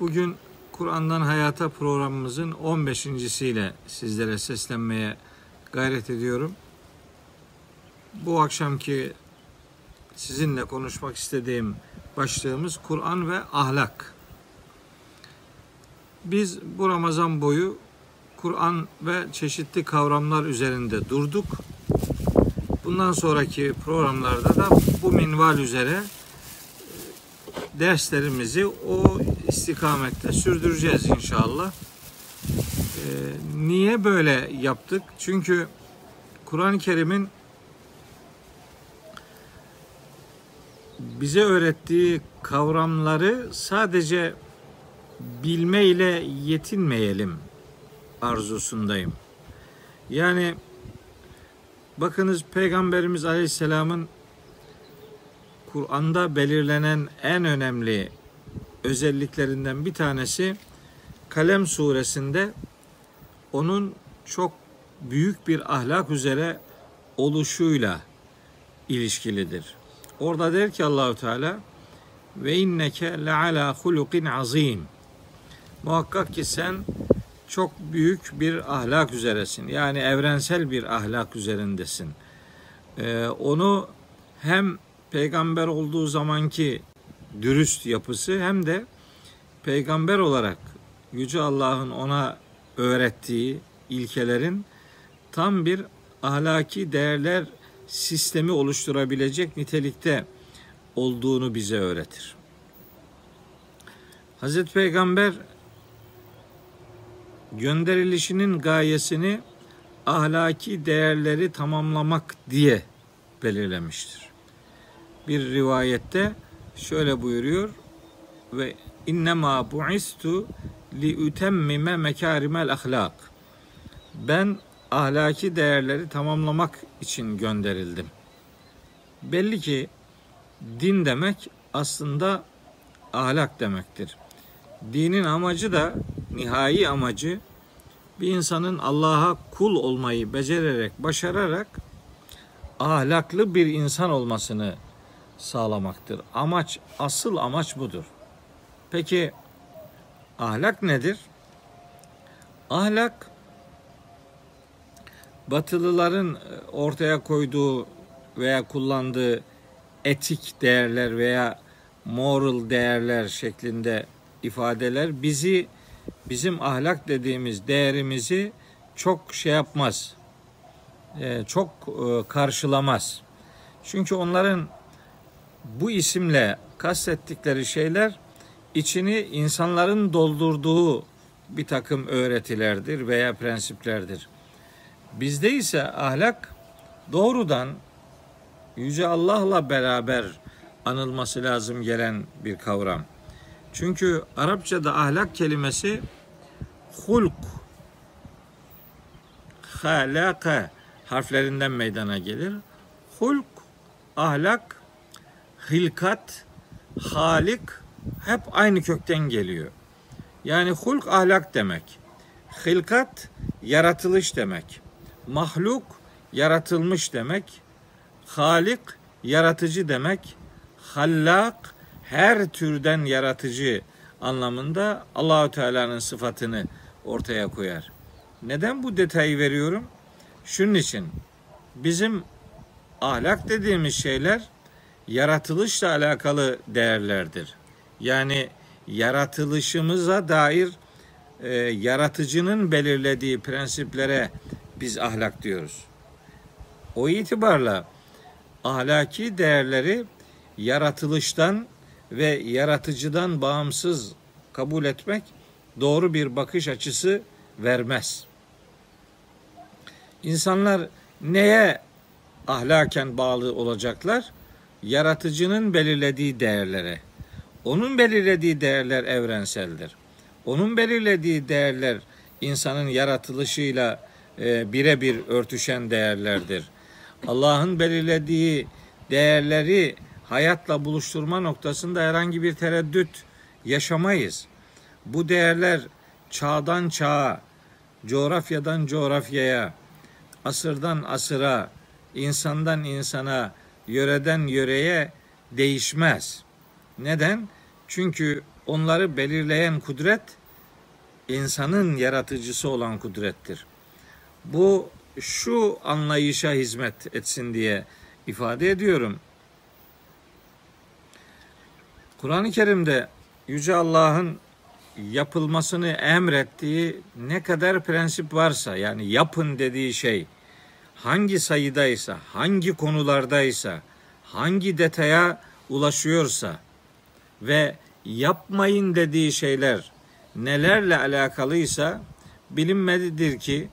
Bugün Kur'an'dan Hayata programımızın 15.siyle sizlere seslenmeye gayret ediyorum. Bu akşamki sizinle konuşmak istediğim başlığımız Kur'an ve ahlak. Biz bu Ramazan boyu Kur'an ve çeşitli kavramlar üzerinde durduk. Bundan sonraki programlarda da bu minval üzere derslerimizi o istikamette sürdüreceğiz inşallah. Ee, niye böyle yaptık? Çünkü Kur'an-ı Kerim'in bize öğrettiği kavramları sadece bilme ile yetinmeyelim arzusundayım. Yani bakınız Peygamberimiz Aleyhisselam'ın Kur'an'da belirlenen en önemli özelliklerinden bir tanesi Kalem suresinde onun çok büyük bir ahlak üzere oluşuyla ilişkilidir. Orada der ki Allahu Teala ve inneke le ala hulukin azim. Muhakkak ki sen çok büyük bir ahlak üzeresin. Yani evrensel bir ahlak üzerindesin. Ee, onu hem peygamber olduğu zamanki dürüst yapısı hem de peygamber olarak Yüce Allah'ın ona öğrettiği ilkelerin tam bir ahlaki değerler sistemi oluşturabilecek nitelikte olduğunu bize öğretir. Hazreti Peygamber gönderilişinin gayesini ahlaki değerleri tamamlamak diye belirlemiştir bir rivayette şöyle buyuruyor ve innema bu'istu li utemmime mekarimel ahlak. Ben ahlaki değerleri tamamlamak için gönderildim. Belli ki din demek aslında ahlak demektir. Dinin amacı da nihai amacı bir insanın Allah'a kul olmayı becererek, başararak ahlaklı bir insan olmasını sağlamaktır. Amaç, asıl amaç budur. Peki ahlak nedir? Ahlak Batılıların ortaya koyduğu veya kullandığı etik değerler veya moral değerler şeklinde ifadeler bizi bizim ahlak dediğimiz değerimizi çok şey yapmaz. E, çok e, karşılamaz. Çünkü onların bu isimle kastettikleri şeyler içini insanların doldurduğu bir takım öğretilerdir veya prensiplerdir. Bizde ise ahlak doğrudan Yüce Allah'la beraber anılması lazım gelen bir kavram. Çünkü Arapçada ahlak kelimesi hulk, halaka harflerinden meydana gelir. Hulk, ahlak, hilkat, halik hep aynı kökten geliyor. Yani hulk ahlak demek. Hilkat yaratılış demek. Mahluk yaratılmış demek. Halik yaratıcı demek. Hallak her türden yaratıcı anlamında Allahü Teala'nın sıfatını ortaya koyar. Neden bu detayı veriyorum? Şunun için bizim ahlak dediğimiz şeyler yaratılışla alakalı değerlerdir. Yani yaratılışımıza dair e, yaratıcının belirlediği prensiplere biz ahlak diyoruz. O itibarla ahlaki değerleri yaratılıştan ve yaratıcıdan bağımsız kabul etmek doğru bir bakış açısı vermez. İnsanlar neye ahlaken bağlı olacaklar? Yaratıcının belirlediği değerlere. Onun belirlediği değerler evrenseldir. Onun belirlediği değerler insanın yaratılışıyla e, birebir örtüşen değerlerdir. Allah'ın belirlediği değerleri hayatla buluşturma noktasında herhangi bir tereddüt yaşamayız. Bu değerler çağdan çağa, coğrafyadan coğrafyaya, asırdan asıra, insandan insana, yöreden yöreye değişmez. Neden? Çünkü onları belirleyen kudret insanın yaratıcısı olan kudrettir. Bu şu anlayışa hizmet etsin diye ifade ediyorum. Kur'an-ı Kerim'de Yüce Allah'ın yapılmasını emrettiği ne kadar prensip varsa yani yapın dediği şey hangi sayıdaysa, hangi konulardaysa, hangi detaya ulaşıyorsa ve yapmayın dediği şeyler nelerle alakalıysa bilinmelidir ki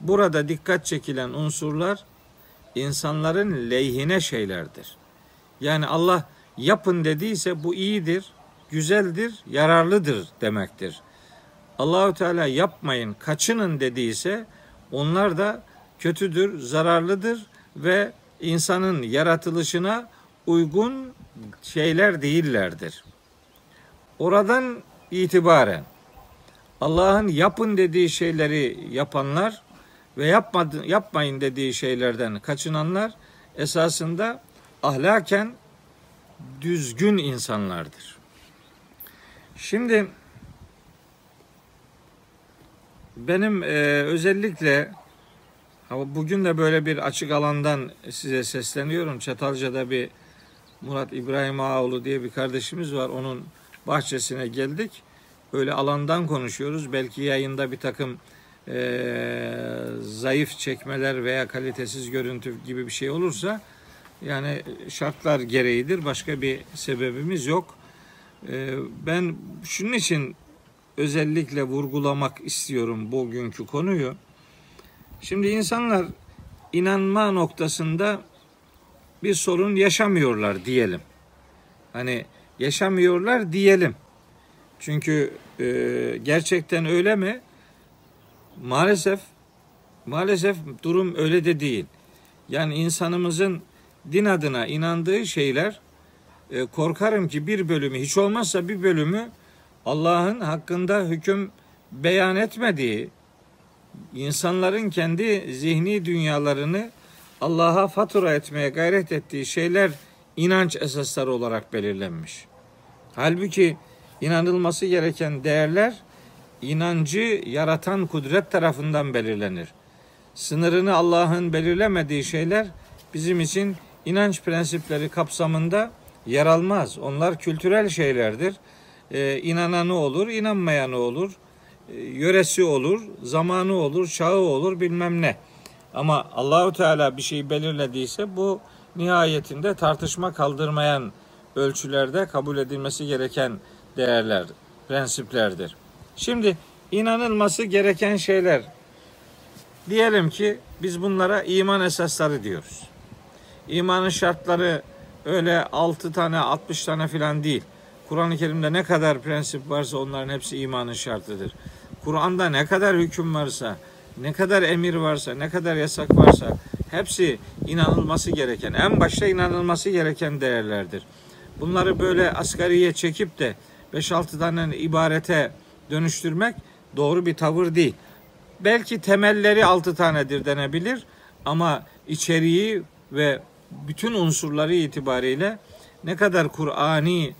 burada dikkat çekilen unsurlar insanların lehine şeylerdir. Yani Allah yapın dediyse bu iyidir, güzeldir, yararlıdır demektir. Allahu Teala yapmayın, kaçının dediyse onlar da kötüdür, zararlıdır ve insanın yaratılışına uygun şeyler değillerdir. Oradan itibaren Allah'ın yapın dediği şeyleri yapanlar ve yapmadı, yapmayın dediği şeylerden kaçınanlar esasında ahlaken düzgün insanlardır. Şimdi benim e, özellikle bugün de böyle bir açık alandan size sesleniyorum. Çatalca'da bir Murat İbrahim Ağoğlu diye bir kardeşimiz var. Onun bahçesine geldik. Öyle alandan konuşuyoruz. Belki yayında bir takım e, zayıf çekmeler veya kalitesiz görüntü gibi bir şey olursa yani şartlar gereğidir. Başka bir sebebimiz yok. E, ben şunun için özellikle vurgulamak istiyorum bugünkü konuyu. Şimdi insanlar inanma noktasında bir sorun yaşamıyorlar diyelim. Hani yaşamıyorlar diyelim. Çünkü e, gerçekten öyle mi? Maalesef maalesef durum öyle de değil. Yani insanımızın din adına inandığı şeyler e, korkarım ki bir bölümü hiç olmazsa bir bölümü Allah'ın hakkında hüküm beyan etmediği, insanların kendi zihni dünyalarını Allah'a fatura etmeye gayret ettiği şeyler inanç esasları olarak belirlenmiş. Halbuki inanılması gereken değerler inancı yaratan kudret tarafından belirlenir. Sınırını Allah'ın belirlemediği şeyler bizim için inanç prensipleri kapsamında yer almaz. Onlar kültürel şeylerdir. Ee, inananı olur, inanmayanı olur, yöresi olur, zamanı olur, çağı olur, bilmem ne. Ama Allahu Teala bir şeyi belirlediyse bu nihayetinde tartışma kaldırmayan ölçülerde kabul edilmesi gereken değerler, prensiplerdir. Şimdi inanılması gereken şeyler. Diyelim ki biz bunlara iman esasları diyoruz. İmanın şartları öyle 6 tane 60 tane filan değil. Kur'an-ı Kerim'de ne kadar prensip varsa onların hepsi imanın şartıdır. Kur'an'da ne kadar hüküm varsa, ne kadar emir varsa, ne kadar yasak varsa hepsi inanılması gereken, en başta inanılması gereken değerlerdir. Bunları böyle asgariye çekip de 5-6 tane ibarete dönüştürmek doğru bir tavır değil. Belki temelleri 6 tanedir denebilir ama içeriği ve bütün unsurları itibariyle ne kadar Kur'ani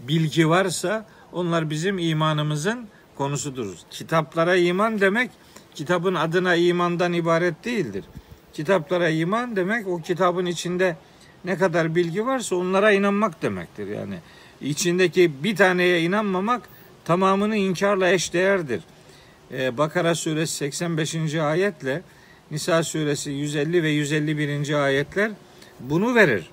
bilgi varsa onlar bizim imanımızın konusudur. Kitaplara iman demek kitabın adına imandan ibaret değildir. Kitaplara iman demek o kitabın içinde ne kadar bilgi varsa onlara inanmak demektir. Yani içindeki bir taneye inanmamak tamamını inkarla eşdeğerdir. Ee, Bakara suresi 85. ayetle Nisa suresi 150 ve 151. ayetler bunu verir.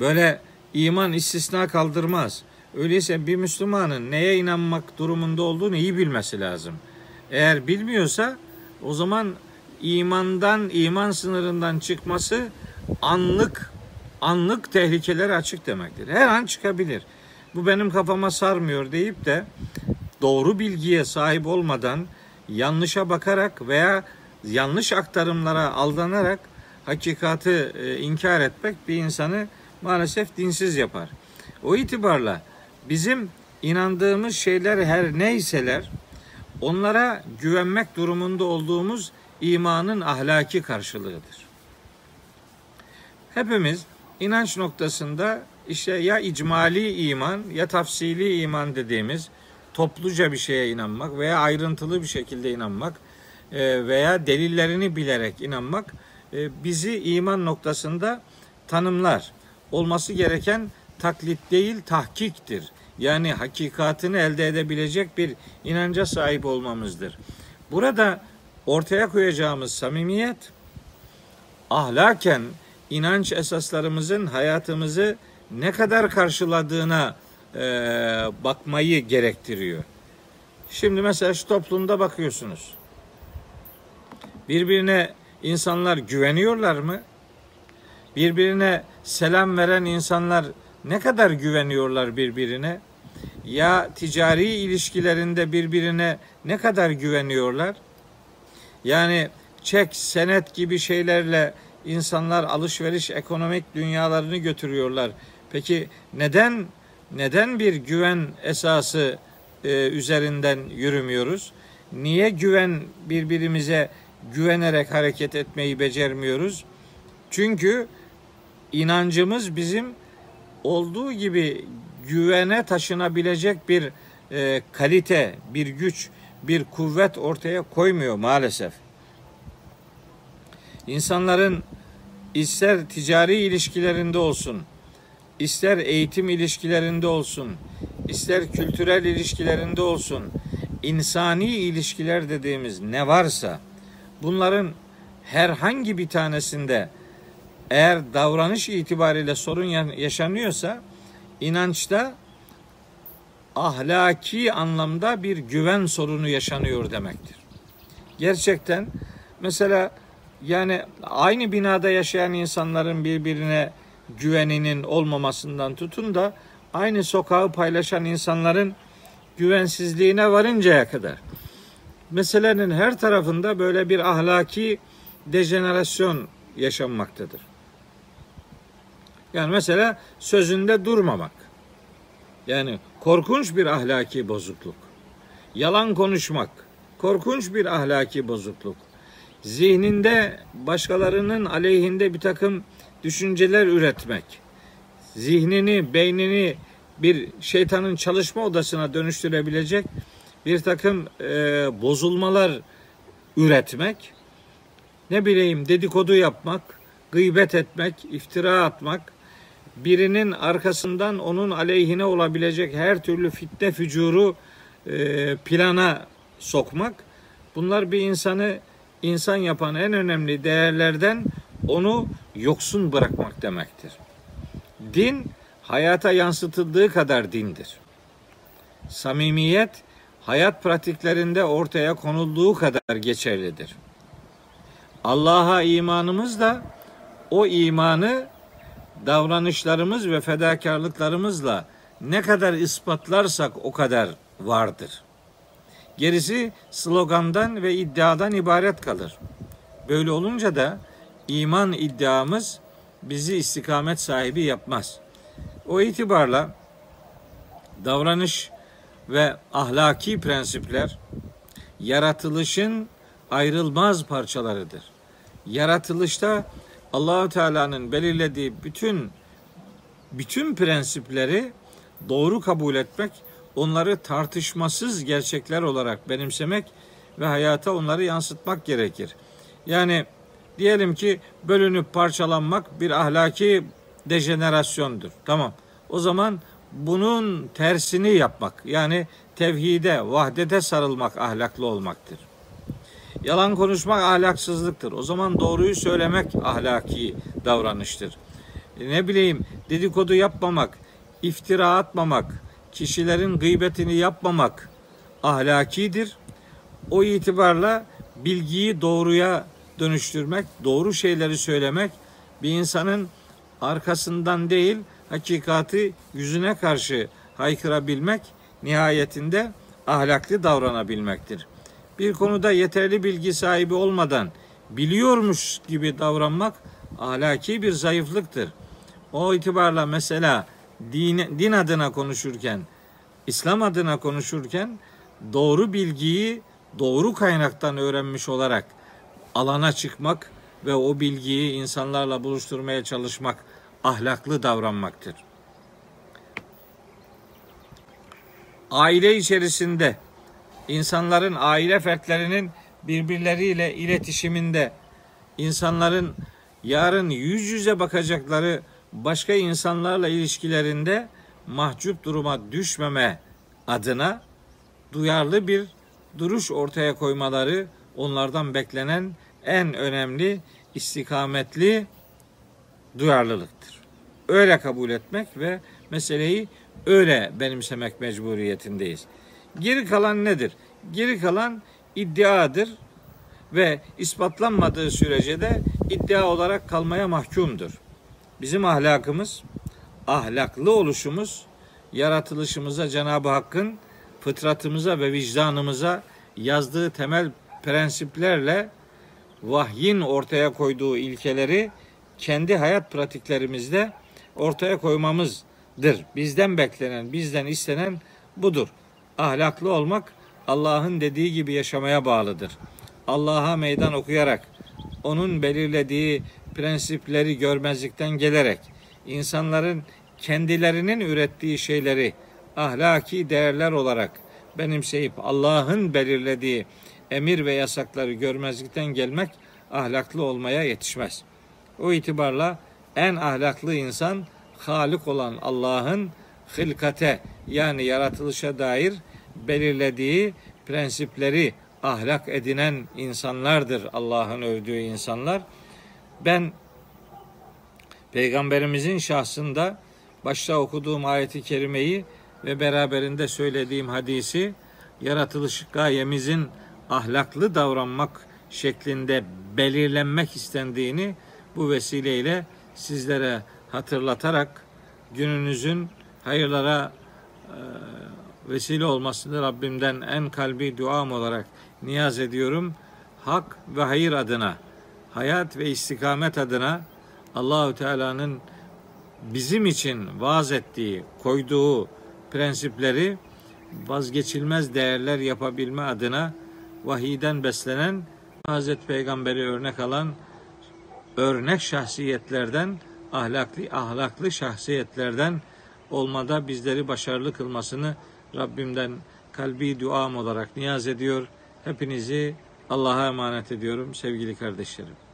Böyle iman istisna kaldırmaz. Öyleyse bir Müslümanın neye inanmak durumunda olduğunu iyi bilmesi lazım. Eğer bilmiyorsa o zaman imandan, iman sınırından çıkması anlık anlık tehlikeler açık demektir. Her an çıkabilir. Bu benim kafama sarmıyor deyip de doğru bilgiye sahip olmadan yanlışa bakarak veya yanlış aktarımlara aldanarak hakikati e, inkar etmek bir insanı maalesef dinsiz yapar. O itibarla bizim inandığımız şeyler her neyseler onlara güvenmek durumunda olduğumuz imanın ahlaki karşılığıdır. Hepimiz inanç noktasında işte ya icmali iman ya tafsili iman dediğimiz topluca bir şeye inanmak veya ayrıntılı bir şekilde inanmak e, veya delillerini bilerek inanmak e, bizi iman noktasında tanımlar. Olması gereken taklit değil tahkiktir. Yani hakikatini elde edebilecek bir inanca sahip olmamızdır. Burada ortaya koyacağımız samimiyet ahlaken inanç esaslarımızın hayatımızı ne kadar karşıladığına e, bakmayı gerektiriyor. Şimdi mesela şu toplumda bakıyorsunuz. Birbirine insanlar güveniyorlar mı? Birbirine selam veren insanlar ne kadar güveniyorlar birbirine? Ya ticari ilişkilerinde birbirine ne kadar güveniyorlar? Yani çek, senet gibi şeylerle insanlar alışveriş ekonomik dünyalarını götürüyorlar. Peki neden neden bir güven esası e, üzerinden yürümüyoruz? Niye güven birbirimize güvenerek hareket etmeyi becermiyoruz? Çünkü inancımız bizim olduğu gibi güvene taşınabilecek bir e, kalite, bir güç, bir kuvvet ortaya koymuyor maalesef. İnsanların ister ticari ilişkilerinde olsun, ister eğitim ilişkilerinde olsun, ister kültürel ilişkilerinde olsun, insani ilişkiler dediğimiz ne varsa bunların herhangi bir tanesinde eğer davranış itibariyle sorun yaşanıyorsa inançta ahlaki anlamda bir güven sorunu yaşanıyor demektir. Gerçekten mesela yani aynı binada yaşayan insanların birbirine güveninin olmamasından tutun da aynı sokağı paylaşan insanların güvensizliğine varıncaya kadar meselenin her tarafında böyle bir ahlaki dejenerasyon yaşanmaktadır. Yani mesela sözünde durmamak. Yani korkunç bir ahlaki bozukluk. Yalan konuşmak korkunç bir ahlaki bozukluk. Zihninde başkalarının aleyhinde bir takım düşünceler üretmek. Zihnini, beynini bir şeytanın çalışma odasına dönüştürebilecek bir takım e, bozulmalar üretmek. Ne bileyim dedikodu yapmak, gıybet etmek, iftira atmak, birinin arkasından onun aleyhine olabilecek her türlü fitne fücuru e, plana sokmak. Bunlar bir insanı insan yapan en önemli değerlerden onu yoksun bırakmak demektir. Din hayata yansıtıldığı kadar dindir. Samimiyet hayat pratiklerinde ortaya konulduğu kadar geçerlidir. Allah'a imanımız da o imanı davranışlarımız ve fedakarlıklarımızla ne kadar ispatlarsak o kadar vardır. Gerisi slogandan ve iddiadan ibaret kalır. Böyle olunca da iman iddiamız bizi istikamet sahibi yapmaz. O itibarla davranış ve ahlaki prensipler yaratılışın ayrılmaz parçalarıdır. Yaratılışta Allahu Teala'nın belirlediği bütün bütün prensipleri doğru kabul etmek, onları tartışmasız gerçekler olarak benimsemek ve hayata onları yansıtmak gerekir. Yani diyelim ki bölünüp parçalanmak bir ahlaki dejenerasyondur. Tamam. O zaman bunun tersini yapmak yani tevhide, vahdete sarılmak ahlaklı olmaktır. Yalan konuşmak ahlaksızlıktır. O zaman doğruyu söylemek ahlaki davranıştır. E ne bileyim dedikodu yapmamak, iftira atmamak, kişilerin gıybetini yapmamak ahlakidir. O itibarla bilgiyi doğruya dönüştürmek, doğru şeyleri söylemek bir insanın arkasından değil, hakikati yüzüne karşı haykırabilmek nihayetinde ahlaklı davranabilmektir bir konuda yeterli bilgi sahibi olmadan biliyormuş gibi davranmak ahlaki bir zayıflıktır. O itibarla mesela din, din adına konuşurken, İslam adına konuşurken doğru bilgiyi doğru kaynaktan öğrenmiş olarak alana çıkmak ve o bilgiyi insanlarla buluşturmaya çalışmak ahlaklı davranmaktır. Aile içerisinde insanların aile fertlerinin birbirleriyle iletişiminde insanların yarın yüz yüze bakacakları başka insanlarla ilişkilerinde mahcup duruma düşmeme adına duyarlı bir duruş ortaya koymaları onlardan beklenen en önemli istikametli duyarlılıktır. Öyle kabul etmek ve meseleyi öyle benimsemek mecburiyetindeyiz. Geri kalan nedir? Geri kalan iddiadır ve ispatlanmadığı sürece de iddia olarak kalmaya mahkumdur. Bizim ahlakımız, ahlaklı oluşumuz, yaratılışımıza Cenab-ı Hakk'ın fıtratımıza ve vicdanımıza yazdığı temel prensiplerle vahyin ortaya koyduğu ilkeleri kendi hayat pratiklerimizde ortaya koymamızdır. Bizden beklenen, bizden istenen budur. Ahlaklı olmak Allah'ın dediği gibi yaşamaya bağlıdır. Allah'a meydan okuyarak, onun belirlediği prensipleri görmezlikten gelerek, insanların kendilerinin ürettiği şeyleri ahlaki değerler olarak benimseyip Allah'ın belirlediği emir ve yasakları görmezlikten gelmek ahlaklı olmaya yetişmez. O itibarla en ahlaklı insan Halik olan Allah'ın hılkate yani yaratılışa dair belirlediği prensipleri ahlak edinen insanlardır Allah'ın övdüğü insanlar. Ben Peygamberimizin şahsında başta okuduğum ayeti kerimeyi ve beraberinde söylediğim hadisi yaratılış gayemizin ahlaklı davranmak şeklinde belirlenmek istendiğini bu vesileyle sizlere hatırlatarak gününüzün hayırlara e, vesile olmasını Rabbimden en kalbi duam olarak niyaz ediyorum. Hak ve hayır adına, hayat ve istikamet adına Allahü Teala'nın bizim için vaaz ettiği, koyduğu prensipleri vazgeçilmez değerler yapabilme adına vahiyden beslenen Hazreti Peygamber'i örnek alan örnek şahsiyetlerden ahlaklı ahlaklı şahsiyetlerden olmada bizleri başarılı kılmasını Rabbimden kalbi duam olarak niyaz ediyor. Hepinizi Allah'a emanet ediyorum sevgili kardeşlerim.